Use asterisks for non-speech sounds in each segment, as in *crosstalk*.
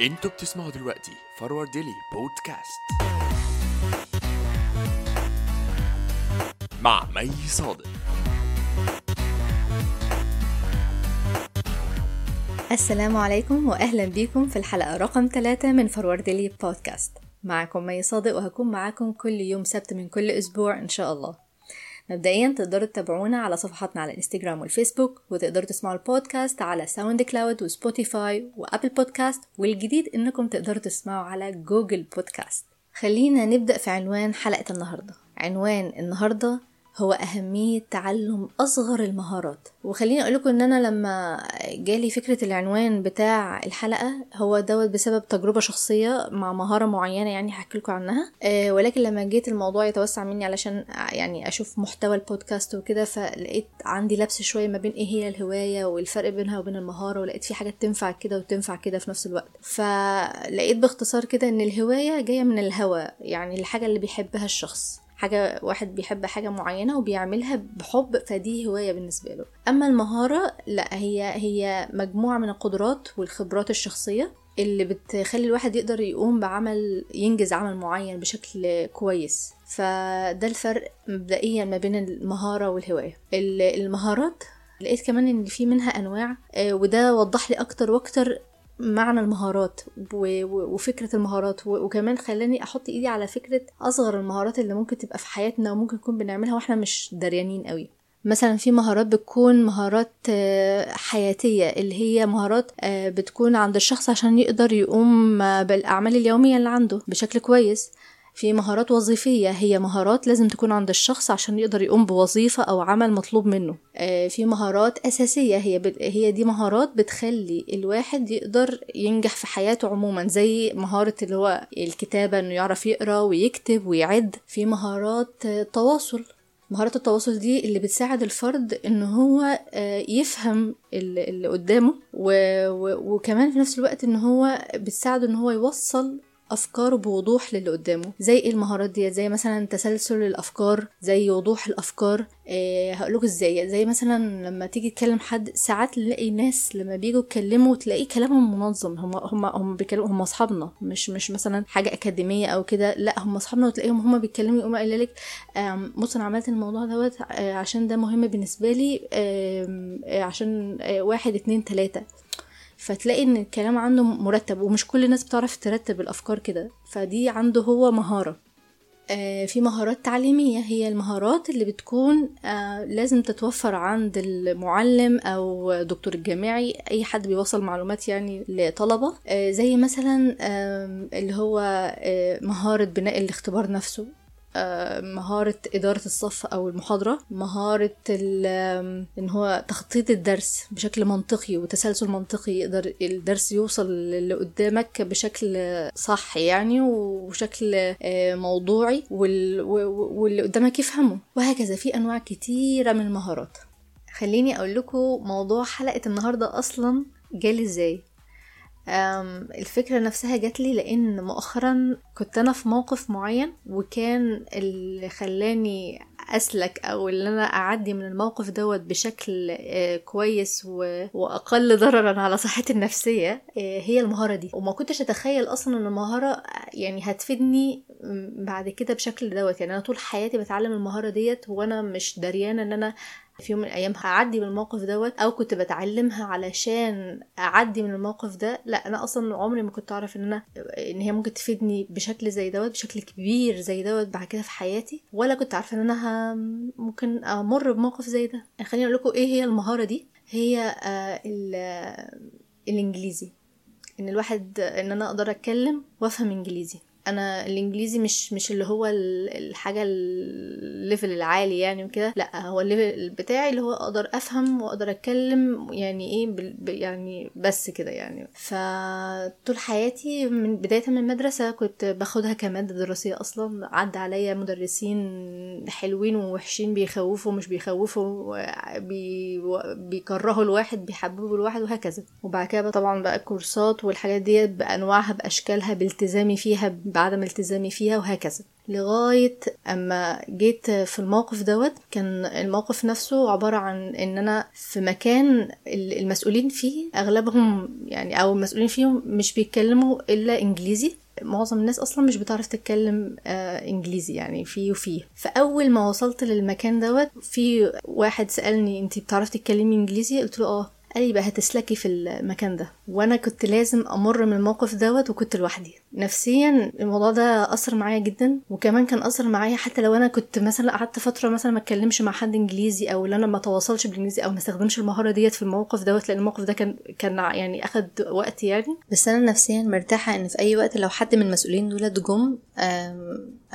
أنتوا بتسمعوا دلوقتي Forward Daily Podcast. مع مي صادق. السلام عليكم واهلا بيكم في الحلقة رقم 3 من Forward Daily Podcast. معكم مي صادق وهكون معاكم كل يوم سبت من كل أسبوع إن شاء الله. مبدئيا تقدروا تتابعونا على صفحاتنا على الانستجرام والفيسبوك وتقدروا تسمعوا البودكاست على SoundCloud و Spotify و Apple Podcast والجديد إنكم تقدروا تسمعوا على جوجل بودكاست خلينا نبدأ في عنوان حلقة النهاردة. عنوان النهاردة هو أهمية تعلم أصغر المهارات. وخليني أقول لكم إن أنا لما جالي فكرة العنوان بتاع الحلقة هو دوت بسبب تجربة شخصية مع مهارة معينة يعني هحكي لكم عنها. أه ولكن لما جيت الموضوع يتوسع مني علشان يعني أشوف محتوى البودكاست وكده فلقيت عندي لبس شوية ما بين إيه هي الهواية والفرق بينها وبين المهارة ولقيت في حاجات تنفع كده وتنفع كده في نفس الوقت. فلقيت باختصار كده إن الهواية جاية من الهوى يعني الحاجة اللي بيحبها الشخص. حاجة واحد بيحب حاجة معينة وبيعملها بحب فدي هواية بالنسبة له. أما المهارة لا هي هي مجموعة من القدرات والخبرات الشخصية اللي بتخلي الواحد يقدر يقوم بعمل ينجز عمل معين بشكل كويس. فده الفرق مبدئيا ما بين المهارة والهواية. المهارات لقيت كمان إن في منها أنواع وده وضح لي أكتر وأكتر معنى المهارات وفكرة المهارات وكمان خلاني أحط إيدي على فكرة أصغر المهارات اللي ممكن تبقى في حياتنا وممكن نكون بنعملها وإحنا مش دريانين قوي. مثلا في مهارات بتكون مهارات حياتية اللي هي مهارات بتكون عند الشخص عشان يقدر يقوم بالأعمال اليومية اللي عنده بشكل كويس. في مهارات وظيفية هي مهارات لازم تكون عند الشخص عشان يقدر يقوم بوظيفة أو عمل مطلوب منه في مهارات أساسية هي. هي دي مهارات بتخلي الواحد يقدر ينجح في حياته عموما زي مهارة اللي هو الكتابة إنه يعرف يقرأ ويكتب ويعد في مهارات تواصل مهارات التواصل دي اللي بتساعد الفرد إن هو يفهم اللي قدامه. وكمان في نفس الوقت إن هو بتساعده إن هو يوصل أفكاره بوضوح للي قدامه. زي إيه المهارات دي زي مثلا تسلسل الأفكار زي وضوح الأفكار. أه هقولك إزاي. زي مثلا لما تيجي تكلم حد ساعات نلاقي ناس لما بيجوا يتكلموا تلاقي كلامهم منظم. هم هم هم بيتكلموا هم أصحابنا. مش مش مثلا حاجة أكاديمية أو كده. لا هم أصحابنا وتلاقيهم هم بيتكلموا يقوموا قايلة لك بص أنا عملت الموضوع دوت عشان ده مهم بالنسبة لي عشان واحد اتنين تلاتة. فتلاقي إن الكلام عنده مرتب ومش كل الناس بتعرف ترتب الأفكار كده. فدي عنده هو مهارة. آه في مهارات تعليمية هي المهارات اللي بتكون آه لازم تتوفر عند المعلم أو دكتور الجامعي. أي حد بيوصل معلومات يعني لطلبة. آه زي مثلا اللي هو مهارة بناء الاختبار نفسه. مهارة إدارة الصف أو المحاضرة مهارة إن هو تخطيط الدرس بشكل منطقي وتسلسل منطقي يقدر الدرس يوصل اللي قدامك بشكل صح يعني وشكل موضوعي واللي قدامك يفهمه وهكذا. في أنواع كتيرة من المهارات. خليني أقول لكم موضوع حلقة النهاردة أصلا جالي إزاي. الفكرة نفسها جات لي لأن مؤخرا كنت أنا في موقف معين وكان اللي خلاني أسلك أو اللي أنا أعدي من الموقف دوت بشكل كويس وأقل ضررا على صحتي النفسية هي المهارة دي. وما كنتش أتخيل أصلا أن المهارة يعني هتفيدني بعد كده بشكل دوت. يعني أنا طول حياتي بتعلم المهارة ديت وأنا مش دريانة أن أنا في يوم من الأيام هعدي من الموقف دوت أو كنت بتعلمها علشان أعدي من الموقف ده. لا أنا أصلا عمري ما كنت أعرف إن أنا إن هي ممكن تفيدني بشكل زي دوت بشكل كبير زي دوت بعد كده في حياتي ولا كنت عارفة إن أنا ممكن أمر بموقف زي ده. خليني أقول لكم إيه هي المهارة دي. هي الإنجليزي. إن الواحد إن أنا أقدر أتكلم وأفهم إنجليزي. أنا الإنجليزي مش مش اللي هو الحاجة ال level العالي يعني وكده. لأ هو ال level بتاعي اللي هو أقدر أفهم وأقدر أتكلم يعني إيه يعني بس كده يعني. فطول حياتي من بداية من المدرسة كنت باخدها كمادة دراسية أصلا. عدى عليا مدرسين حلوين ووحشين بيخوفوا مش بيخوفوا بي بيكرهوا الواحد بيحببوا الواحد وهكذا. وبعد كده طبعا بقى الكورسات والحاجات دي بأنواعها بأشكالها بالتزامي فيها بعدم التزامي فيها وهكذا. لغاية أما جيت في الموقف دوت كان الموقف نفسه عبارة عن إن أنا في مكان المسؤولين فيه أغلبهم يعني أو المسؤولين فيهم مش بيتكلموا إلا إنجليزي. معظم الناس أصلا مش بتعرف تتكلم آه إنجليزي يعني في وفيه فأول ما وصلت للمكان دوت في واحد سألني انتي بتعرفي تتكلمي إنجليزي؟ قلت له آه. قال لي بقى هتسلكي في المكان ده. وأنا كنت لازم أمر من الموقف دوت وكنت لوحدي. نفسيا الموضوع ده أثر معايا جدا وكمان كان أثر معايا حتى لو أنا كنت مثلا قعدت فترة مثلا ما أتكلمش مع حد إنجليزي أو إن أنا ما تواصلش بالإنجليزي أو ما استخدمش المهارة ديت في الموقف دوت لأن الموقف ده كان كان يعني أخد وقت يعني. بس أنا نفسيا مرتاحة إن في أي وقت لو حد من المسؤولين دول جم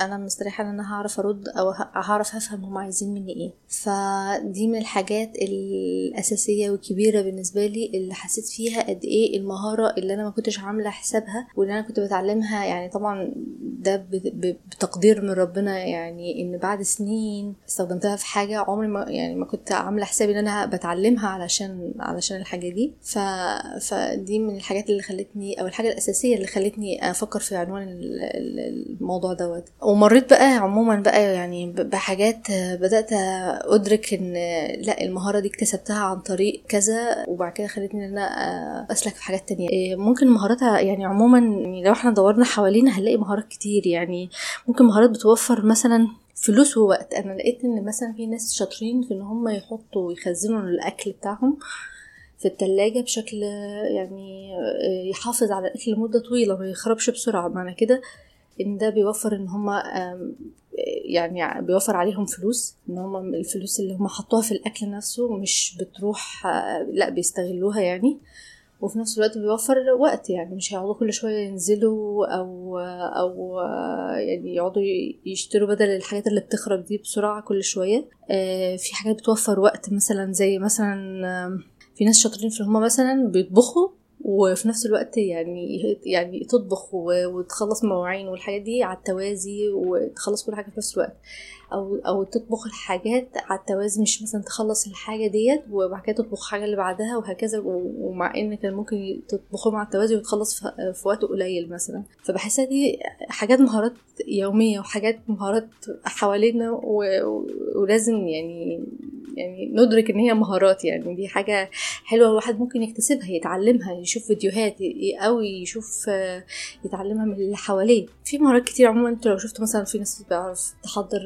أنا مستريحة ان أنا هعرف ارد أو هعرف افهم هم عايزين مني إيه. فدي من الحاجات الأساسية والكبيره بالنسبة لي اللي حسيت فيها قد إيه المهارة اللي أنا ما كنتش عاملة حسابها واللي أنا كنت بتعلمها. يعني طبعا ده بتقدير من ربنا يعني ان بعد سنين استخدمتها في حاجة عمري ما يعني ما كنت عاملة حسابي ان أنا بتعلمها علشان علشان الحاجة دي. ف فدي من الحاجات اللي خلتني أو الحاجة الأساسية اللي خلتني أفكر في عنوان الموضوع دوت. ومريت بقى عموما بقى يعني بحاجات بدأت أدرك إن لأ المهارة دي اكتسبتها عن طريق كذا وبعد كده خلتني إن أنا أسلك في حاجات تانية. ممكن مهاراتها يعني عموما يعني لو إحنا دورنا حوالينا هنلاقي مهارات كتير. يعني ممكن مهارات بتوفر مثلا فلوس ووقت. أنا لقيت إن مثلا في ناس شاطرين في إن هم يحطوا ويخزنوا الأكل بتاعهم في التلاجة بشكل يعني يحافظ على الأكل لمدة طويلة ما يخربش بسرعة. معنى كده إن ده بيوفر إن هما يعني بيوفر عليهم فلوس إن هما الفلوس اللي هما حطوها في الأكل نفسه مش بتروح لأ بيستغلوها يعني. وفي نفس الوقت بيوفر وقت يعني مش هيقعدوا كل شوية ينزلوا أو أو يعني يقعدوا يشتروا بدل الحاجات اللي بتخرب دي بسرعة كل شوية. في حاجات بتوفر وقت مثلا زي مثلا في ناس شاطرين في هما مثلا بيطبخوا وفي نفس الوقت يعني يعني تطبخ وتخلص مواعين والحاجات دي على التوازي وتخلص كل حاجة في نفس الوقت. أو أو تطبخ الحاجات على التوازي مش مثلا تخلص الحاجة ديت وبعد كده تطبخ الحاجة اللي بعدها وهكذا ومع إن كان ممكن تطبخهم على التوازي وتخلص في وقت قليل مثلا. فبحسها دي حاجات مهارات يومية وحاجات مهارات حوالينا ولازم يعني يعني ندرك إن هي مهارات يعني. دي حاجة حلوة الواحد ممكن يكتسبها يتعلمها يشوف فيديوهات أو يشوف يتعلمها من اللي حواليه. في مهارات كتير عموما أنت لو شفت مثلا في ناس بتعرف تحضر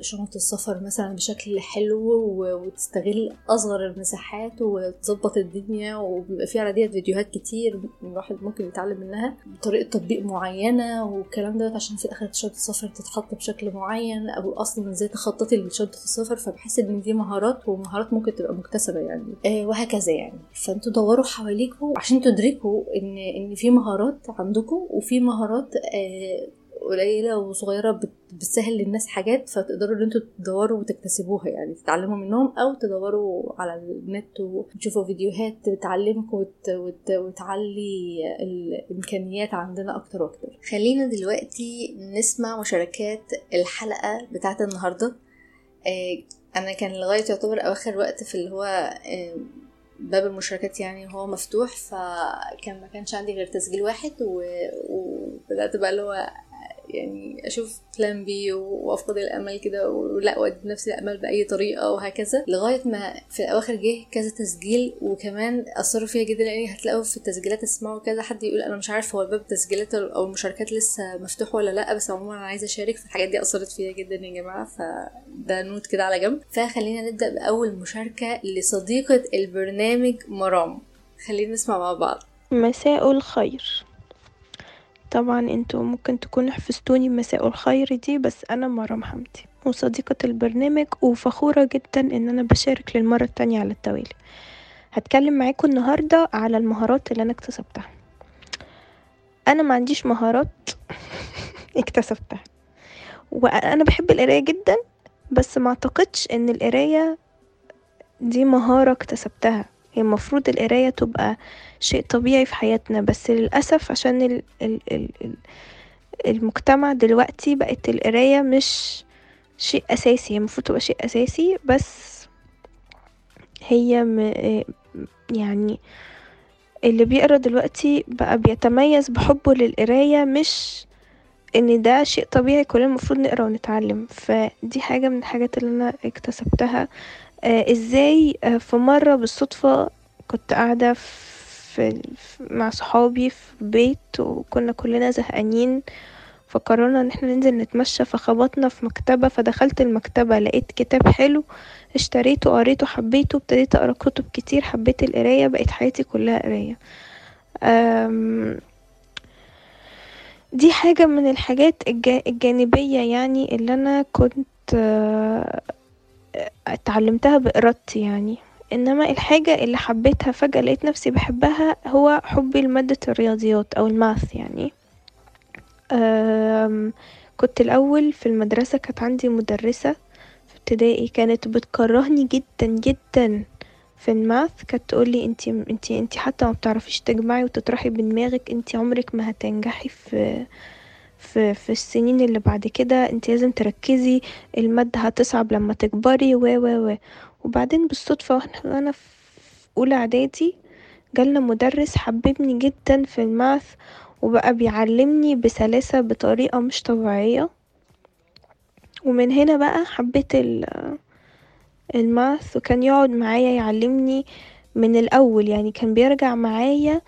شنطة السفر مثلا بشكل حلو وتستغل أصغر المساحات وتظبط الدنيا وبيبقى في على ديت فيديوهات كتير الواحد ممكن يتعلم منها بطريقة تطبيق معينة والكلام دوت عشان في الآخر شنطة السفر تتحط بشكل معين أو أصلا إزاي تخططي لشنطة السفر فبحس إن دي مهارات ومهارات ممكن تبقى مكتسبة يعني. آه وهكذا يعني. فأنتوا دوروا حواليكوا عشان تدركوا إن إن في مهارات عندكم وفي مهارات آه قليلة وصغيرة بتسهل للناس حاجات فتقدروا ان أنتوا تدوروا وتكتسبوها يعني تتعلموا منهم أو تدوروا على النت وتشوفوا فيديوهات تعلمكم وت... وت... وتعلي الإمكانيات عندنا أكتر وأكتر. خلينا دلوقتي نسمع مشاركات الحلقة بتاعت النهارده. أنا كان لغاية يعتبر أواخر وقت في اللي هو باب المشاركات يعني هو مفتوح فكان ما كانش عندي غير تسجيل واحد و... وبدأت بقى اللي هو يعني أشوف plan B وأفقد الأمل كده ولا وأدي نفسي الأمل بأي طريقة وهكذا. لغاية ما في الأواخر جه كذا تسجيل وكمان أثروا فيا جدا لأن هتلاقوا في التسجيلات تسمعوا كذا حد يقول أنا مش عارف هو باب التسجيلات أو المشاركات لسه مفتوح ولا لا بس عموما أنا عايزة أشارك. في الحاجات دي أثرت فيا جدا يا جماعة. فده note كده على جنب. فخلينا نبدأ بأول مشاركة لصديقة البرنامج مرام. خلينا نسمع مع بعض. مساء الخير. طبعا أنتوا ممكن تكونوا حفظتوني مساء الخير دي بس أنا مرام حمدي وصديقة البرنامج وفخورة جدا إن أنا بشارك للمرة التانية على التوالي. هتكلم معاكم النهاردة على المهارات اللي أنا اكتسبتها. أنا ما عنديش مهارات *laughs* اكتسبتها. وأنا بحب القراية جدا بس ما أعتقدش إن القراية دي مهارة اكتسبتها. هي المفروض القراية تبقى شيء طبيعي في حياتنا بس للأسف عشان ال ال ال ال المجتمع دلوقتي بقت القراية مش شيء أساسي هي المفروض تبقى شيء أساسي بس هي م يعني اللي بيقرا دلوقتي بقى بيتميز بحبه للقراية مش إن ده شيء طبيعي كلنا المفروض نقرا ونتعلم. فدي حاجة من الحاجات اللي أنا اكتسبتها إزاي آه في مرة بالصدفة كنت قاعدة في مع صحابي في بيت وكنا كلنا زهقانين فقررنا ان إحنا ننزل نتمشى فخبطنا في مكتبة فدخلت المكتبة لقيت كتاب حلو اشتريته قريته حبيته ابتديت أقرأ كتب كتير حبيت القراية بقت حياتي كلها قراية. دي حاجة من الحاجات الجانبية يعني اللي أنا كنت اتعلمتها بإرادتي يعني. إنما الحاجة اللي حبيتها فجأة لقيت نفسي بحبها هو حبي لمادة الرياضيات أو الماث يعني. كنت الأول في المدرسة كانت عندي مدرسة في ابتدائي كانت بتكرهني جدا جدا في الماث. كانت تقولي أنتي أنتي أنتي حتى ما بتعرفيش تجمعي وتطرحي بدماغك أنتي عمرك ما هتنجحي في في في السنين اللي بعد كده انت لازم تركزي المادة هتصعب لما تكبري و و و. وبعدين بالصدفة وأنا في أولى إعدادي جالنا مدرس حببني جدا في الماث وبقى بيعلمني بسلاسة بطريقة مش طبيعية. ومن هنا بقى حبيت الماث وكان يقعد معايا يعلمني من الأول يعني كان بيرجع معايا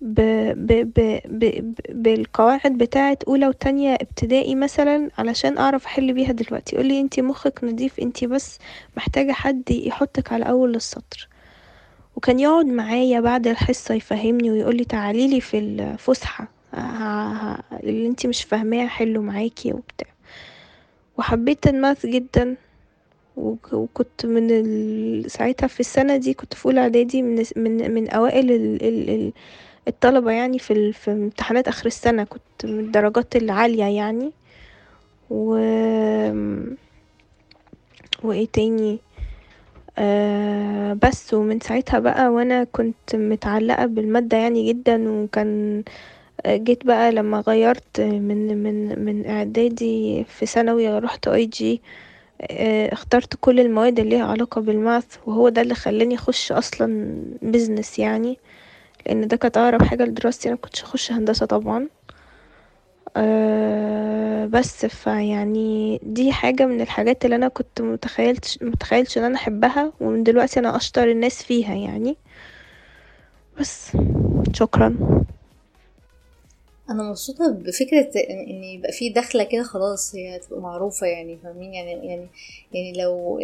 ب ب ب ب بالقواعد بتاعة أولى وتانية ابتدائي مثلا علشان أعرف أحل بيها دلوقتي. يقولي انتي مخك نضيف انتي بس محتاجة حد يحطك على أول السطر. وكان يقعد معايا بعد الحصة يفهمني ويقولي تعاليلي في الفسحة اللي انتي مش فاهماه حله معاكي وبتاع. وحبيت الماث جدا وكنت من ساعتها في السنة دي كنت في أولى إعدادي من, من, من أوائل ال ال الطلبة يعني في, في امتحانات آخر السنة كنت من الدرجات العالية يعني. و وإيه تاني؟ آه بس ومن ساعتها بقى وأنا كنت متعلقة بالمادة يعني جدا وكان جيت بقى لما غيرت من من من إعدادي في ثانوي رحت IG اخترت كل المواد اللي ليها علاقة بال math وهو ده اللي خلاني أخش أصلا business يعني. لأن ده كانت أقرب حاجة لدراستي أنا كنتش اخش هندسة طبعا. أه بس فيعني دي حاجة من الحاجات اللي أنا كنت متخيلتش متخيلش إن أنا أحبها ومن دلوقتي أنا أشطر الناس فيها يعني. بس شكرا. أنا مبسوطة بفكرة إن يبقى في دخلة كده خلاص هي تبقى معروفة يعني فاهمين؟ يعني يعني يعني لو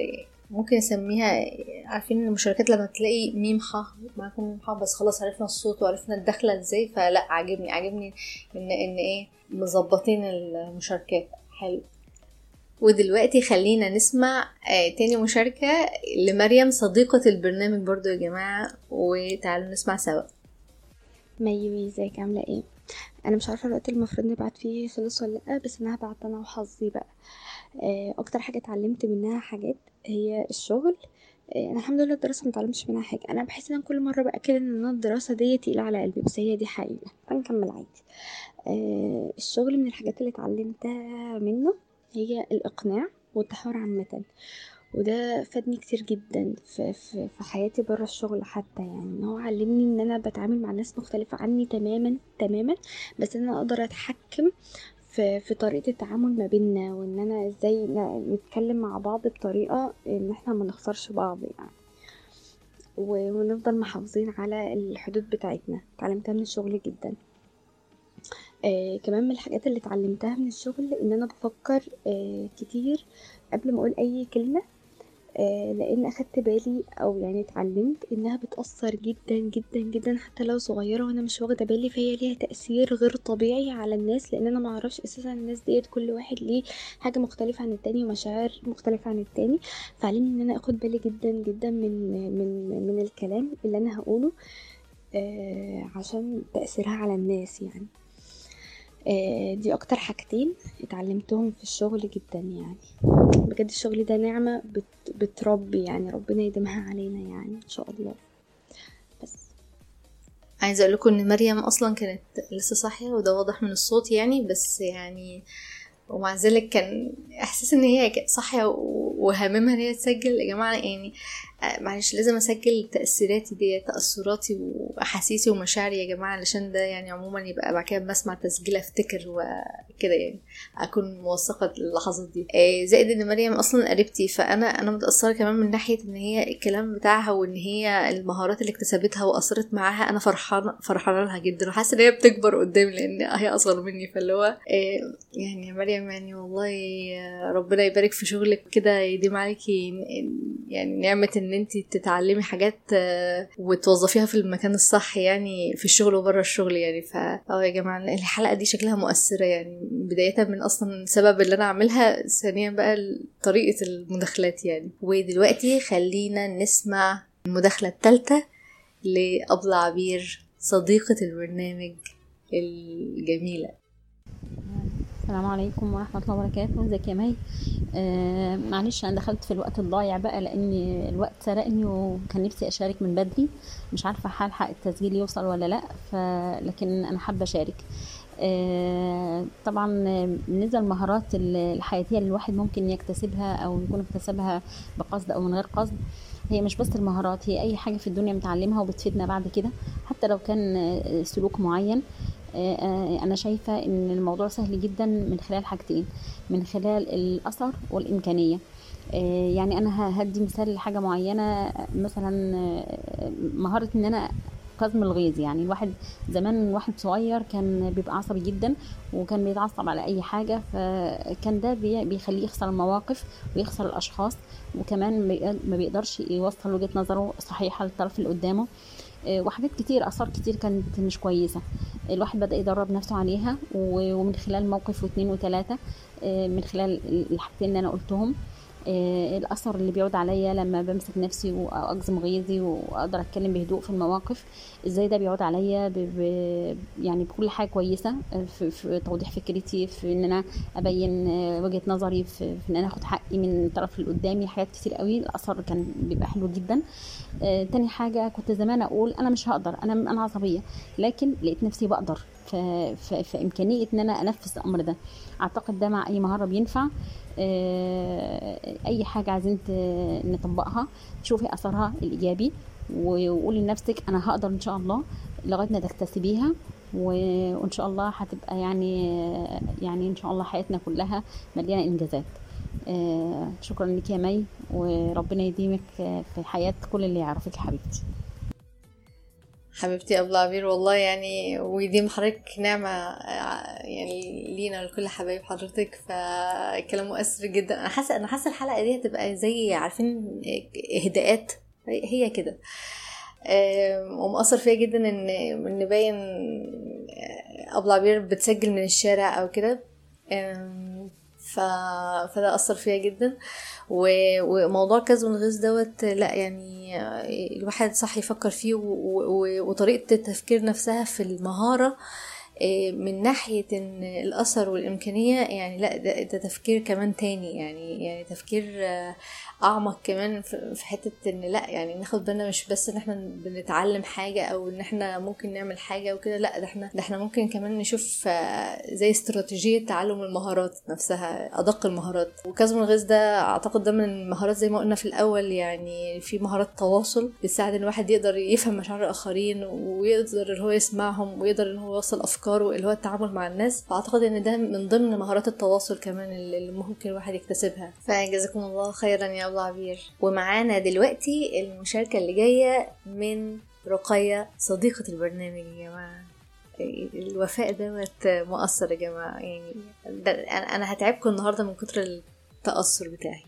ممكن اسميها عارفين المشاركات لما تلاقي ميم ح معاكم ميم ح بس خلاص عرفنا الصوت وعرفنا الدخلة إزاي فلا عاجبني عاجبني إن إن إيه مظبطين المشاركات. حلو. ودلوقتي خلينا نسمع آه تاني مشاركة لمريم صديقة البرنامج برضو يا جماعة وتعالوا نسمع سوا. ميوي إزيك؟ عاملة إيه؟ أنا مش عارفة الوقت المفروض نبعت فيه خلص ولا لأ بس أنا هبعت أنا وحظي بقى. أكتر حاجة اتعلمت منها حاجات هي الشغل أنا الحمد لله الدراسة متعلمتش منها حاجة. أنا بحس إن كل مرة بأكد إن الدراسة دي تقيلة على قلبي بس هي دي حقيقة. هنكمل عادي. الشغل من الحاجات اللي اتعلمتها منه هي الإقناع والتحاور عامة وده فادني كتير جدا في, في, في حياتي برا الشغل حتى يعني. إن هو علمني إن أنا بتعامل مع ناس مختلفة عني تماما تماما بس إن أنا أقدر أتحكم في, في طريقة التعامل ما بيننا وإن أنا إزاي نتكلم مع بعض بطريقة إن إحنا ما نخسرش بعض يعني. ونفضل محافظين على الحدود بتاعتنا. اتعلمتها من الشغل جدا. آه كمان من الحاجات اللي اتعلمتها من الشغل إن أنا بفكر آه كتير قبل ما أقول أي كلمة لأن أخدت بالي أو يعني اتعلمت إنها بتأثر جدا جدا جدا حتى لو صغيرة وأنا مش واخدة بالي فهي ليها تأثير غير طبيعي على الناس لأن أنا معرفش أساسا الناس ديت كل واحد ليه حاجة مختلفة عن التاني ومشاعر مختلفة عن التاني. فعلمني إن أنا آخد بالي جدا جدا من من من الكلام اللي أنا هقوله آه عشان تأثيرها على الناس يعني. دي أكتر حاجتين اتعلمتهم في الشغل جدا يعني. بجد الشغل ده نعمة بت بتربي يعني ربنا يديمها علينا يعني إن شاء الله. بس. عايزة أقول لكم إن مريم أصلا كانت لسه صاحية وده واضح من الصوت يعني بس يعني ومع ذلك كان إحساس إن هي صاحيه وهاممها إن هي تسجل. يا جماعة يعني آه، معلش لازم أسجل تأثيراتي دي تأثراتي وأحاسيسي ومشاعري يا جماعة علشان ده يعني عموما يبقى بعد كده بسمع تسجيل أفتكر وكده يعني أكون موثقة اللحظات دي. آه، زائد إن مريم أصلا قريبتي فأنا أنا متأثرة كمان من ناحية إن هي الكلام بتاعها وإن هي المهارات اللي اكتسبتها وأثرت معاها أنا فرحانة فرحانة لها جدا وحاسة إن هي بتكبر قدامي لأن هي أصغر مني. فاللي هو آه، يعني يا مريم يعني والله ربنا يبارك في شغلك كده يديم عليكي يعني نعمة إن أنت تتعلمي حاجات آه، وتوظفيها في المكان الصح يعني في الشغل وبره الشغل يعني. فا آه يا جماعة الحلقة دي شكلها مؤثرة يعني. بدايه من أصلا السبب اللي أنا اعملها ثانيا بقى طريقة المداخلات يعني. ودلوقتي خلينا نسمع المداخلة الثالثه لأبلة عبير صديقة البرنامج الجميلة. السلام عليكم ورحمة الله وبركاته. ازيك يا مي؟ آه معلش أنا دخلت في الوقت الضايع بقى لأن الوقت سرقني وكان نفسي اشارك من بدري. مش عارفة هلحق التسجيل يوصل ولا لأ لكن أنا حابة اشارك. آه طبعا بالنسبة للمهارات الحياتية اللي الواحد ممكن يكتسبها أو يكون اكتسبها بقصد أو من غير قصد هي مش بس المهارات هي اي حاجة في الدنيا متعلمها وبتفيدنا بعد كده حتى لو كان سلوك معين. أنا شايفة إن الموضوع سهل جدا من خلال حاجتين من خلال الأثر والإمكانية. آه، يعني أنا هدي مثال لحاجة معينة مثلا مهارة إن أنا كظم الغيظ. يعني الواحد زمان واحد صغير كان بيبقى عصبي جدا وكان بيتعصب على أي حاجة فكان ده بيخليه يخسر المواقف ويخسر الأشخاص وكمان ما بيقدرش يوصل وجهة نظره صحيحة للطرف اللي قدامه. وحاجات كتير آثار كتير كانت مش كويسة. الواحد بدأ يدرب نفسه عليها ومن خلال موقف واثنين وثلاثه آه، من خلال الحاجتين اللي أنا قلتهم. آه، الأثر اللي بيعود عليا لما بمسك نفسي واجزم غيظي وأقدر أتكلم بهدوء في المواقف إزاي ده بيعود عليا يعني بكل حاجة كويسة آه، في, في توضيح فكرتي في إن أنا أبين وجهة نظري في, في إن أنا آخد حقي من الطرف اللي قدامي حاجات كتير قوي الأثر كان بيبقى حلو جدا. آه تاني حاجة كنت زمان أقول أنا مش هقدر أنا أنا عصبية لكن لقيت نفسي بقدر في امكانيه إن أنا أنفذ الأمر ده. أعتقد ده مع أي مهارة بينفع. آه أي حاجة عايزين نطبقها شوفي أثرها الإيجابي وقولي لنفسك أنا هقدر إن شاء الله لغاية ما تكتسبيها وإن شاء الله هتبقى يعني يعني إن شاء الله حياتنا كلها مليانة إنجازات. آه، شكرا لك يا مي وربنا يديمك في حياة كل اللي يعرفك حبيبتي. حبيبتي عبير والله يعني ويديم حضرتك نعمة يعني لينا لكل حبايب حضرتك فكلام مؤثر جدا. أنا حاسة أنا حاسة الحلقة دي هتبقى زي عارفين إهداءات هي كده. ومأثر فيا جدا إن إن باين ابو عبير بتسجل من الشارع أو كده. فده أثر فيا جدا. وموضوع كذب الغيظ دوت لا يعني الواحد صح يفكر فيه و... و... وطريقة التفكير نفسها في المهارة آه، من ناحية إن الأثر والإمكانية يعني لا ده, تفكير كمان تاني يعني يعني تفكير آه، أعمق كمان في حتة إن لا يعني ناخد بالنا مش بس إن إحنا بنتعلم حاجة أو إن إحنا ممكن نعمل حاجة وكده لا ده إحنا ده إحنا ممكن كمان نشوف آه، زي استراتيجية تعلم المهارات نفسها أدق المهارات. وكظم الغيظ ده أعتقد ده من المهارات زي ما قلنا في الأول يعني في مهارات تواصل بتساعد الواحد يقدر يفهم مشاعر الآخرين ويقدر إن هو يسمعهم ويقدر إن هو يوصل أفكاره اللي هو التعامل مع الناس فأعتقد إن ده من ضمن مهارات التواصل كمان اللي ممكن الواحد يكتسبها. فجزاكم الله خيرا يا الله عبير. ومعانا دلوقتي المشاركة اللي جاية من رقية صديقة البرنامج يا جماعة. الوفاء دوت مؤثر يا جماعة. يعني أنا هتعبكم النهاردة من كتر التأثر بتاعي.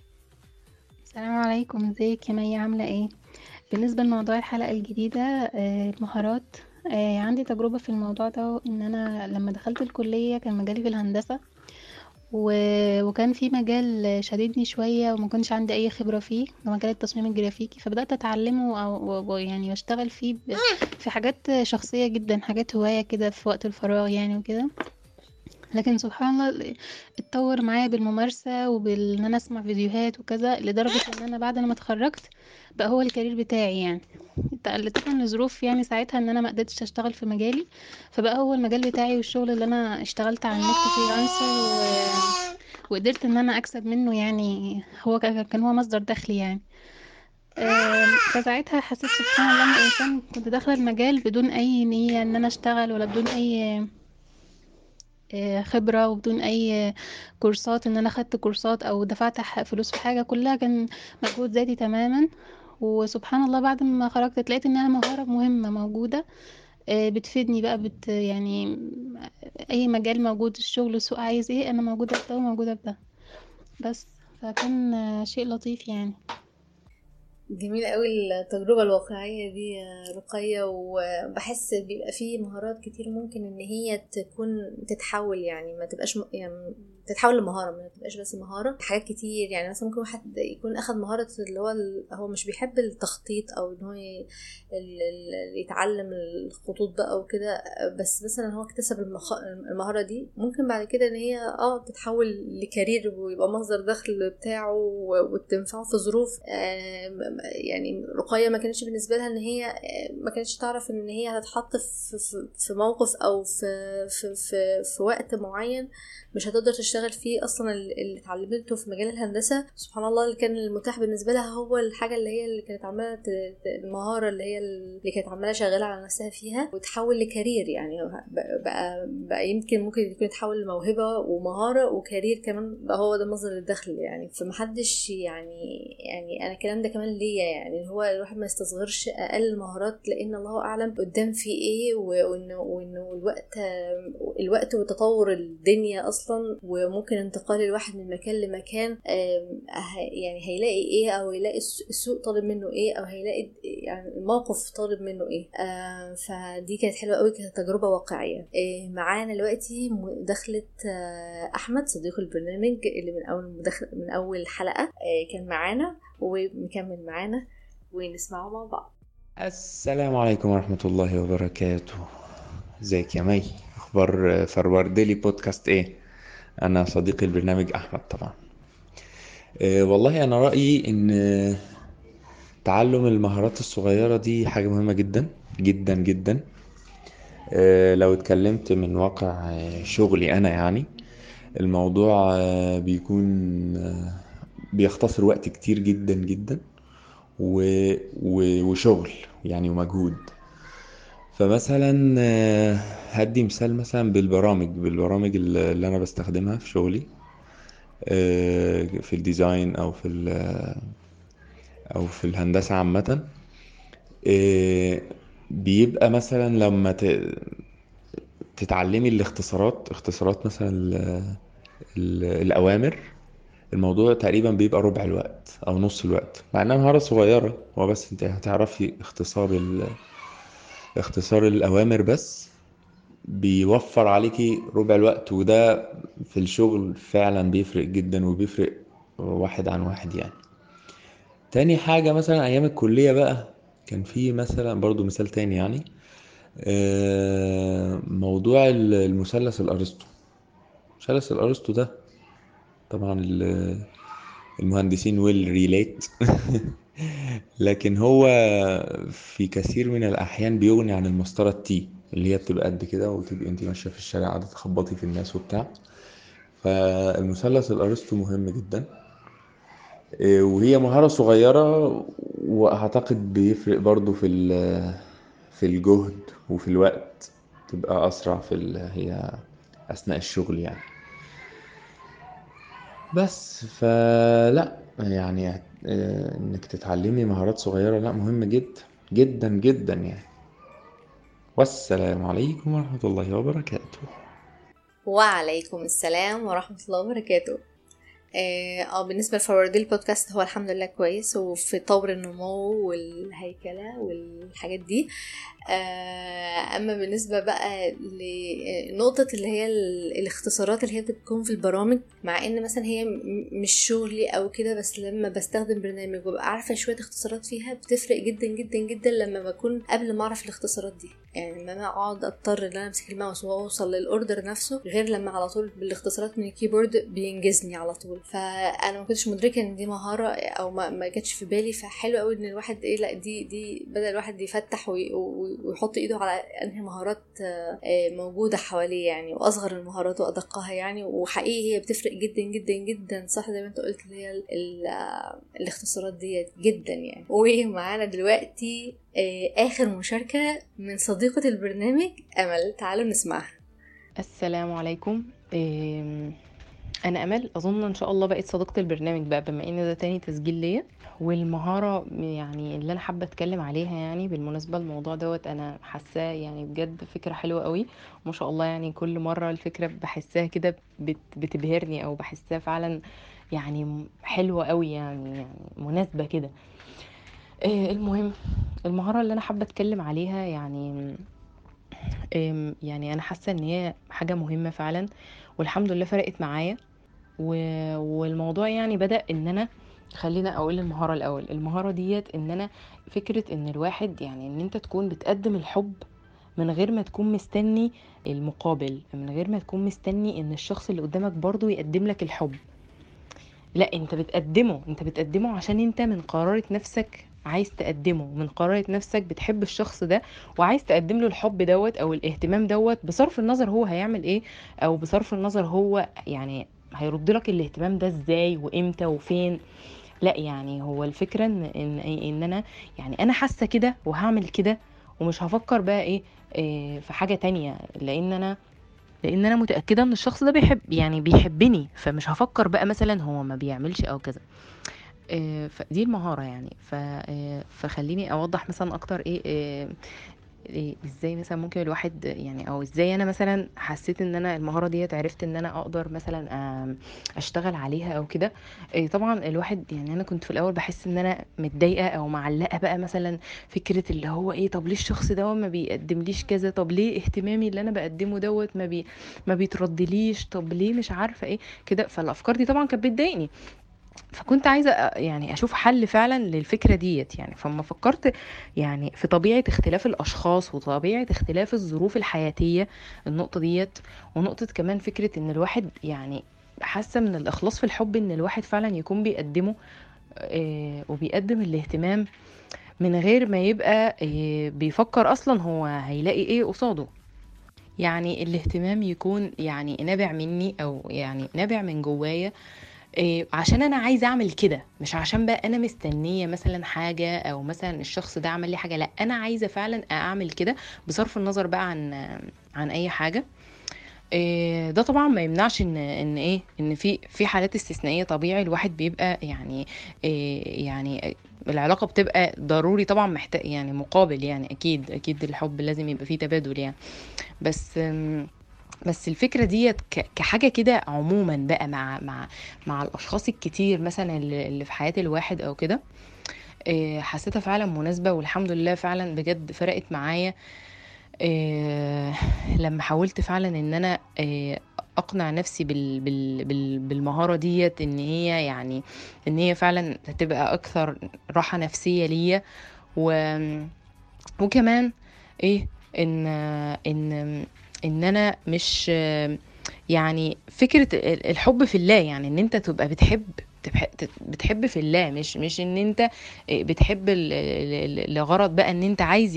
السلام عليكم. إزيك يا مي؟ عاملة إيه؟ بالنسبة لموضوع الحلقة الجديدة آه، المهارات آه، عندي تجربة في الموضوع ده إن أنا لما دخلت الكلية كان مجالي في الهندسة و... وكان في مجال شددني شوية وما كنتش عندي أي خبرة فيه مجال التصميم الجرافيكي فبدأت أتعلمه أو يعني وأشتغل فيه ب... في حاجات شخصية جدا حاجات هواية كده في وقت الفراغ يعني وكده. لكن سبحان الله اتطور معايا بالممارسة وبان أنا أسمع فيديوهات وكذا لدرجة إن أنا بعد ما اتخرجت بقى هو ال career بتاعي يعني. طبعا لظروف يعني ساعتها إن أنا ما قدرتش أشتغل في مجالي فبقى هو المجال بتاعي والشغل اللي أنا اشتغلت على النت freelancer و... وقدرت إن أنا أكسب منه يعني هو كان هو مصدر دخلي يعني. فساعتها حسيت سبحان الله إن كنت داخلة المجال بدون أي نية إن أنا أشتغل ولا بدون أي آه، خبرة وبدون أي كورسات إن أنا خدت كورسات أو دفعت فلوس في حاجة كلها كان مجهود ذاتي تماما. وسبحان الله بعد ما خرجت لقيت انها مهارة مهمة موجودة آه، بتفيدني بقى بت يعني أي مجال موجود الشغل السوق عايز إيه أنا موجودة في ده وموجودة في ده. بس فكان شيء لطيف يعني. جميل قوي التجربة الواقعية دي يا رقية وبحس بيبقى فيه مهارات كتير ممكن إن هي تكون تتحول يعني ما تبقاش م... يعني تتحول لمهارة ما تبقاش بس مهارة حاجات كتير يعني مثلا ممكن واحد يكون أخد مهارة اللي هو. هو مش بيحب التخطيط أو إن هو. يتعلم الخطوط بقى وكده بس مثلا هو اكتسب المخ... المهارة دي ممكن بعد كده إن هي آه تتحول لكارير ويبقى مصدر دخل بتاعه وتنفعه في ظروف آم، يعني رقية ما كانتش بالنسبة لها إن هي آه، ما كانتش تعرف إن هي هتتحط في موقف أو في, في, في, في وقت معين مش هتقدر تشتغل فيه أصلا ال- اللي اتعلمته في مجال الهندسة. سبحان الله اللي كان المتاح بالنسبة لها هو الحاجة اللي هي اللي كانت ت- المهارة اللي هي اللي كانت عمالة شغالة على نفسها فيها وتحول لكارير يعني. بقى, بقى, يمكن ممكن يكون يتحول لموهبة ومهارة وكارير كمان. بقى هو ده مصدر الدخل يعني. فمحدش يعني يعني أنا الكلام ده كمان ليا يعني. هو الواحد ما يستصغرش أقل المهارات لأن الله أعلم قدام في إيه وانه وإنه الوقت الوقت وتطور الدنيا أصلا وممكن انتقال الواحد من مكان لمكان آم، ه- يعني هيلاقي إيه أو يلاقي الس- السوق طالب منه إيه أو هيلاقي يعني الموقف طالب منه إيه. آم، فدي كانت حلوة قوي كانت تجربة واقعية. آه، معانا دلوقتي آه، أحمد صديق البرنامج اللي من أول من أول حلقة. آه، كان معانا ومكمل معانا ونسمعه مع بعض. السلام عليكم ورحمة الله وبركاته. إزيك يا مي؟ أخبار فرور ديلي بودكاست إيه؟ أنا صديق البرنامج أحمد طبعا. أه والله أنا رأيي إن تعلم المهارات الصغيرة دي حاجة مهمة جدا جدا جدا. أه لو اتكلمت من واقع آه، شغلي أنا يعني الموضوع آه، بيكون آه، بيختصر وقت كتير جدا جدا و... و... وشغل يعني ومجهود. فمثلا آه، هدي مثال مثلا بالبرامج بالبرامج اللي أنا بستخدمها في شغلي آه، في الديزاين أو في ال- أو في الهندسة عامة. آه، بيبقى مثلا لما تتعلمي الاختصارات اختصارات مثلا ال- ال- الأوامر الموضوع تقريبا بيبقى ربع الوقت أو نص الوقت مع إنها مهارة صغيرة هو بس أنت هتعرفي اختصار ال... اختصار الأوامر بس بيوفر عليكي ربع الوقت وده في الشغل فعلا بيفرق جدا وبيفرق واحد عن واحد يعني. تاني حاجة مثلا أيام الكلية بقى كان في مثلا برضو مثال تاني يعني آه، موضوع ال- المثلث الأرسطو. مثلث الأرسطو ده طبعا ال- المهندسين ويل ريليت *laughs* لكن هو في كثير من الأحيان بيغني عن المسطرة التي اللي هي بتبقى قد كده وتبقي أنت ماشية في الشارع قاعدة تخبطي في الناس وبتاع. فالمثلث الأرسطو مهم جدا. إيه، وهي مهارة صغيرة وأعتقد بيفرق برضو في في الجهد وفي الوقت تبقى أسرع في هي أثناء الشغل يعني. بس فلا. يعني آه، إنك تتعلمي مهارات صغيرة لا مهم جدا جدا جدا يعني. والسلام عليكم ورحمة الله وبركاته. وعليكم السلام ورحمة الله وبركاته. آه آه، بالنسبة لفوردي البودكاست هو الحمد لله كويس وفي طور النمو والهيكلة والحاجات دي. آه أما بالنسبة بقى لنقطة اللي هي ال- الاختصارات اللي هي بتكون في البرامج مع إن مثلا هي مش شغلي أو كده بس لما بستخدم برنامج وببقى عارفة شوية اختصارات فيها بتفرق جدا جدا جدا لما بكون قبل ما أعرف الاختصارات دي. يعني إن أنا أقعد أضطر إن أنا أمسك الماوس وأوصل لل order نفسه غير لما على طول بالاختصارات من ال keyboard بينجزني على طول. فأنا ما كنتش مدركة إن دي مهارة أو ما, ما جاتش في بالي. فحلو قوي إن الواحد إيه لأ دي دي بدأ الواحد يفتح وي- وي- ويحط إيده على أنهي مهارات آه، موجودة حواليه يعني وأصغر المهارات وأدقها يعني. وحقيقي هي بتفرق جدا جدا جدا صح؟ زي ما أنت قلت اللي هي آه، الاختصارات ديت جدا يعني. ومعانا دلوقتي آه، آخر مشاركة من صديقة البرنامج أمل. تعالوا نسمعها. السلام عليكم. أنا أمل. أظن إن شاء الله بقيت صديقة البرنامج بقى بما إن ده تاني تسجيل ليا. والمهارة يعني اللي أنا حابة أتكلم عليها يعني بالمناسبة الموضوع دوت أنا حاساه يعني بجد فكرة حلوة قوي. ما شاء الله يعني كل مرة الفكرة بحسها كده بت- بتبهرني أو بحسها فعلا يعني حلوة قوي يعني يعني مناسبة كده. إيه، المهم المهارة اللي أنا حابة أتكلم عليها يعني يعني أنا حاسة إن هي حاجة مهمة فعلا والحمد لله فرقت معايا. و... والموضوع يعني بدأ إن أنا خلينا أقول المهارة الأول. المهارة ديت إن أنا فكرة إن الواحد يعني إن أنت تكون بتقدم الحب من غير ما تكون مستني المقابل من غير ما تكون مستني إن الشخص اللي قدامك برضو يقدم لك الحب. لأ أنت بتقدمه أنت بتقدمه عشان أنت من قرارة نفسك عايز تقدمه من قرارة نفسك بتحب الشخص ده وعايز تقدم له الحب دوت أو الاهتمام دوت بصرف النظر هو هيعمل إيه أو بصرف النظر هو يعني هيرد لك الاهتمام ده إزاي وإمتى وفين. لا يعني هو الفكرة إن إن, إن أنا يعني أنا حاسة كده وهعمل كده ومش هفكر بقى إيه, إيه في حاجة تانية لأن أنا لأن أنا متأكدة إن الشخص ده بيحب يعني بيحبني فمش هفكر بقى مثلا هو ما بيعملش أو كذا. فدي المهارة يعني. آه، فخليني أوضح مثلا أكتر إيه آه، إيه إزاي مثلا ممكن الواحد يعني أو إزاي أنا مثلا حسيت إن أنا المهارة ديت عرفت إن أنا أقدر مثلا أشتغل عليها أو كده. إيه طبعا الواحد يعني أنا كنت في الأول بحس إن أنا متضايقة أو معلقة بقى مثلا فكرة اللي هو إيه طب ليه الشخص ده ما بيقدمليش كذا؟ طب ليه اهتمامي اللي أنا بقدمه دوت ما بي ما بيتردليش طب ليه؟ مش عارفة إيه كده. فالأفكار دي طبعا كانت بتضايقني. فكنت عايزة أ- يعني أشوف حل فعلا للفكرة ديت يعني فما فكرت يعني في طبيعة اختلاف الأشخاص وطبيعة اختلاف الظروف الحياتية النقطة ديت ونقطة كمان فكرة إن الواحد يعني حاسة من الإخلاص في الحب إن الواحد فعلا يكون بيقدمه آه، وبيقدم الاهتمام من غير ما يبقى آه، بيفكر أصلا هو هيلاقي إيه قصاده. يعني الاهتمام يكون يعني نابع مني أو يعني نابع من جوايا إيه عشان أنا عايزة أعمل كده مش عشان بقى أنا مستنية مثلا حاجة أو مثلا الشخص ده عمل لي حاجة لأ أنا عايزة فعلا أعمل كده بصرف النظر بقى عن عن أي حاجة. إيه ده طبعا ما يمنعش إن إن إيه إن في في حالات استثنائية طبيعي الواحد بيبقى يعني إيه يعني العلاقة بتبقى ضروري طبعا محتاج يعني مقابل يعني أكيد أكيد الحب لازم يبقى فيه تبادل يعني. بس بس الفكرة ديت كحاجة كده عموما بقى مع مع مع الأشخاص الكتير مثلا اللي في حياة الواحد أو كده إيه، حسيتها فعلا مناسبة والحمد لله فعلا بجد فرقت معايا. إيه، لما حاولت فعلا إن أنا إيه، أقنع نفسي بال بال بال بالمهارة ديت إن هي يعني إن هي فعلا هتبقى أكثر راحة نفسية ليا. و وكمان إيه إن إن إن أنا مش يعني فكرة ال- الحب في الله يعني إن أنت تبقى بتحب بتحب في الله مش مش إن أنت بتحب ل- ل- لغرض بقى إن أنت عايز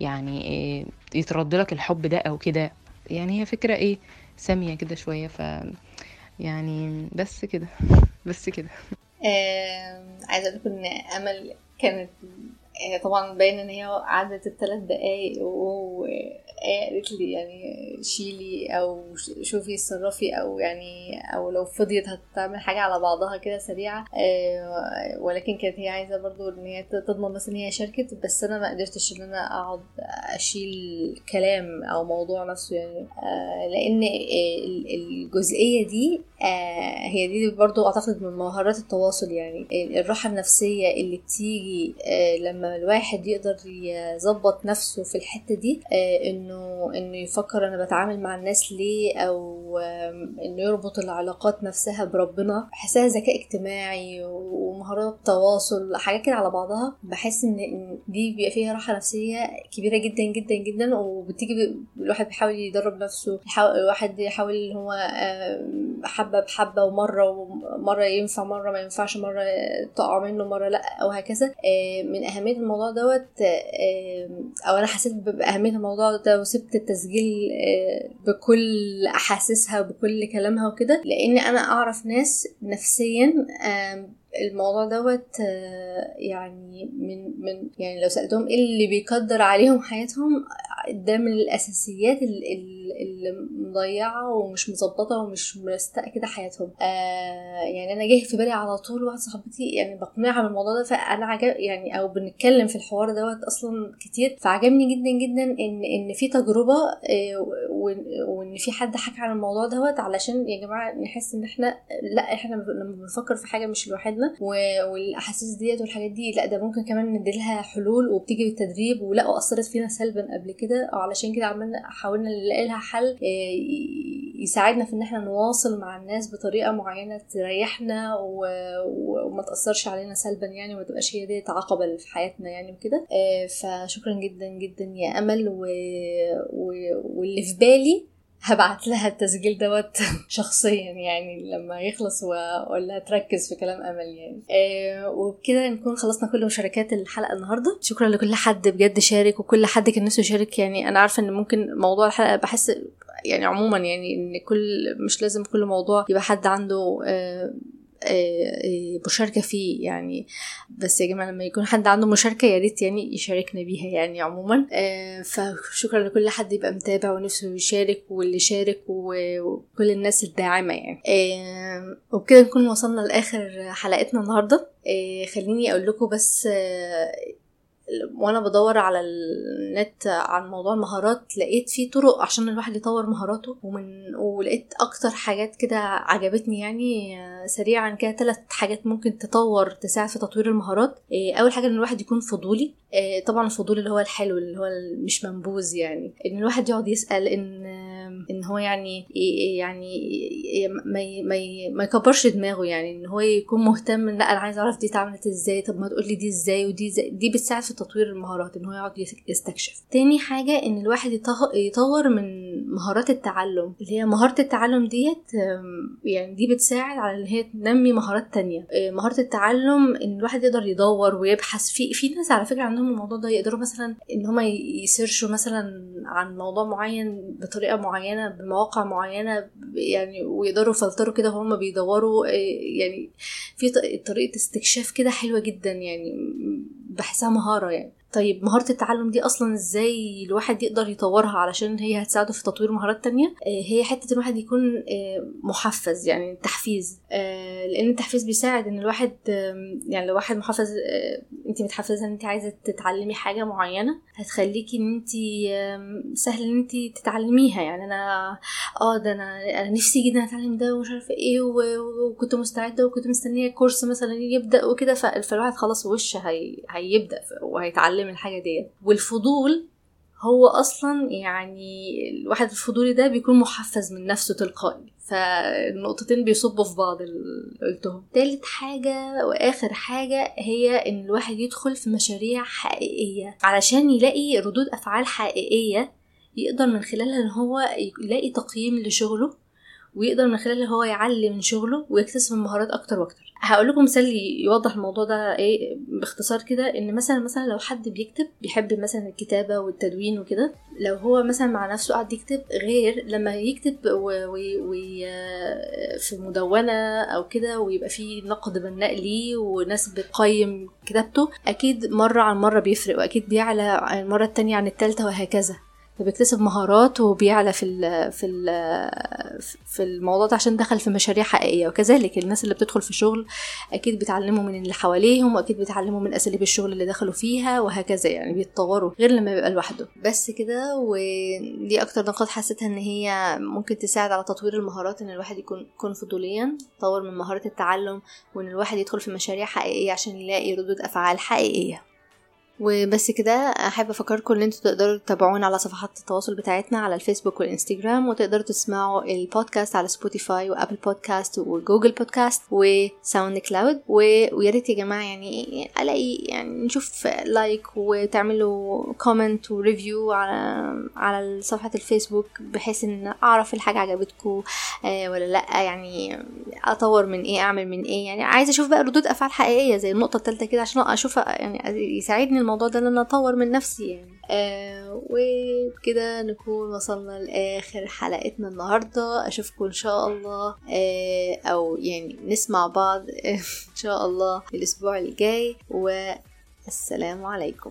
يعني يترد لك الحب ده أو كده. يعني هي فكرة إيه سامية كده شوية ف يعني بس كده *laughs* بس كده. عايزة أقول إن أمل كانت طبعا باين إن هي عدت الثلاث دقايق وقالت لي يعني شيلي أو شوفي اتصرفي أو يعني أو لو فضيت هتعمل حاجة على بعضها كده سريعة. آه، ولكن كانت هي عايزة برضو إن هي تضمن بس إن هي شاركت بس أنا ما قدرتش إن أنا أقعد أشيل كلام أو موضوع نفسه يعني. آه، لأن ال- الجزئية دي آه، هي دي برضو أعتقد من مهارات التواصل يعني. الراحة النفسية اللي بتيجي لما الواحد يقدر يظبط نفسه في الحتة دي آه، إنه إنه يفكر أنا بتعامل مع الناس ليه أو إنه يربط العلاقات نفسها بربنا. بحسها ذكاء اجتماعي ومهارات تواصل حاجات كده على بعضها. بحس إن دي بيبقى فيها راحة نفسية كبيرة جدا جدا جدا. وبتيجي الواحد بيحاول يدرب نفسه يحاول الواحد يحاول هو آم، حبة بحبة ومرة ومرة ينفع مرة ما ينفعش مرة تقع منه مرة لأ وهكذا آه، من أهمية الموضوع دوت أو أنا حسيت بأهمية الموضوع ده وسبت التسجيل آه، بكل أحاسيسها وبكل كلامها وكده لأن أنا أعرف ناس نفسيا الموضوع دوت آه، يعني من من يعني لو سألتهم إيه اللي بيقدر عليهم حياتهم ده من الأساسيات ال- ال- اللي مضيعة ومش مظبطة ومش مرستقة كده حياتهم. آه يعني أنا جه في بالي على طول واحدة صاحبتي يعني بقنعها بالموضوع ده فأنا عجب يعني أو بنتكلم في الحوار دوت أصلا كتير. فعجبني جدا جدا إن إن في تجربة آه وإن في حد حكى عن الموضوع دوت علشان يا جماعة نحس إن إحنا لأ إحنا لما بنفكر في حاجة مش لوحدنا و- والأحاسيس ديت والحاجات دي لأ ده ممكن كمان نديلها حلول وبتيجي بالتدريب ولأ وأثرت فينا سلبا قبل كده علشان كده عملنا حاولنا نلاقي لها حل آه، يساعدنا في إن إحنا نواصل مع الناس بطريقة معينة تريحنا وما تأثرش علينا سلبا يعني وما تبقاش هي دي عقبه في حياتنا يعني وكده. آه، فشكرا جدا جدا يا أمل و... و... واللي في بالي هبعت لها التسجيل دوت *laughs* شخصيا يعني لما يخلص واقول لها تركز في كلام أمل يعني. آه وبكده نكون خلصنا كل مشاركات الحلقة النهارده. شكرا لكل حد بجد شارك وكل حد كان نفسه يشارك. يعني أنا عارفة إن ممكن موضوع الحلقة بحس يعني عموما يعني إن كل مش لازم كل موضوع يبقى حد عنده آه مشاركة فيه يعني. بس يا جماعة لما يكون حد عنده مشاركة يا ريت يعني يشاركنا بيها يعني عموما. آه، فشكرا لكل حد يبقى متابع ونفسه يشارك واللي شارك وكل الناس الداعمة يعني. آه، وبكده نكون وصلنا لآخر حلقتنا النهاردة. آه، خليني أقول لكم بس آه، وأنا بدور على النت عن موضوع المهارات لقيت في طرق عشان الواحد يطور مهاراته ومن ولقيت أكتر حاجات كده عجبتني يعني سريعا كده ثلاث حاجات ممكن تطور تساعد في تطوير المهارات. آه، أول حاجة إن الواحد يكون فضولي. آه، طبعا الفضول اللي هو الحلو اللي هو مش منبوذ يعني. إن الواحد يقعد يسأل إن إن هو يعني يعني ما ما يكبرش دماغه يعني إن هو يكون مهتم لا أنا عايز أعرف دي اتعملت إزاي طب ما تقول لي دي إزاي ودي إزاي. دي بتساعد في تطوير المهارات إن هو يقعد يس- يستكشف. تاني حاجة إن الواحد يطور من مهارات التعلم اللي هي مهارة التعلم ديت يعني دي بتساعد على إن هي تنمي مهارات تانية. آه، مهارة التعلم إن الواحد يقدر يدور ويبحث. في في ناس على فكرة عندهم الموضوع ده يقدروا مثلا إن هم يسيرشوا مثلا عن موضوع معين بطريقة معينة بمواقع معينة يعني ويقدروا يفلتروا كده وهم بيدوروا. آه، يعني في ط- طريقة استكشاف كده حلوة جدا يعني بحسها مهارة يعني. طيب مهارة التعلم دي أصلا إزاي الواحد يقدر يطورها علشان هي هتساعده في تطوير مهارات تانية؟ آه، هي حتة الواحد يكون آه، محفز يعني تحفيز. آه، لأن التحفيز بيساعد إن الواحد يعني لو واحد محفز أنت متحفزة إن أنت عايزة تتعلمي حاجة معينة هتخليكي إن أنت سهل إن أنت تتعلميها. يعني أنا آه ده أنا أنا نفسي جدا أتعلم ده ومش عارفة إيه وكنت مستعدة وكنت مستنية كورس مثلا يبدأ وكده فالواحد خلاص وش هي... هيبدأ وهيتعلم الحاجة ديت. والفضول هو أصلا يعني الواحد الفضولي ده بيكون محفز من نفسه تلقائي. فالنقطتين بيصبوا في بعض اللي قلتهم. تالت حاجة وآخر حاجة هي إن الواحد يدخل في مشاريع حقيقية علشان يلاقي ردود أفعال حقيقية يقدر من خلالها إن هو يلاقي تقييم لشغله. ويقدر من خلالها هو يعلي من شغله ويكتسب المهارات أكتر وأكتر. هقول لكم مثال يوضح الموضوع ده إيه باختصار كده إن مثلا مثلا لو حد بيكتب بيحب مثلا الكتابة والتدوين وكده لو هو مثلا مع نفسه قاعد يكتب غير لما يكتب و... و... و... في مدونة أو كده ويبقى فيه نقد بناء ليه وناس بتقيم كتابته أكيد مرة عن مرة بيفرق وأكيد بيعلى المرة التانية عن التالتة وهكذا. فبيكتسب مهارات وبيعلى في ال في ال في الموضوع ده عشان دخل في مشاريع حقيقية. وكذلك الناس اللي بتدخل في شغل أكيد بيتعلموا من اللي حواليهم وأكيد بيتعلموا من أساليب الشغل اللي دخلوا فيها وهكذا يعني بيتطوروا غير لما يبقى لوحده. بس كده ودي أكتر نقاط حسيتها إن هي ممكن تساعد على تطوير المهارات إن الواحد يكون يكون فضوليا يطور من مهارة التعلم وإن الواحد يدخل في مشاريع حقيقية عشان يلاقي ردود أفعال حقيقية. وبس كده أحب أفكركم إن أنتوا تقدروا تتابعونا على صفحات التواصل بتاعتنا على الفيسبوك والإنستجرام وتقدروا تسمعوا البودكاست على Spotify و Apple Podcast و Google Podcast و SoundCloud. ويا ريت يا جماعة يعني ألاقي يعني نشوف like وتعملوا comment و review على على صفحة الفيسبوك بحيث إن أعرف الحاجة عجبتكم آه ولا لأ يعني أطور من إيه أعمل من إيه. يعني عايزة أشوف بقى ردود أفعال حقيقية زي النقطة الثالثه كده عشان أشوف يعني يساعدني الموضوع ده إن أنا أطور من نفسي يعني. آه وبكده نكون وصلنا لآخر حلقتنا النهارده. أشوفكم إن شاء الله آه أو يعني نسمع بعض إن شاء الله الأسبوع الجاي. والسلام عليكم.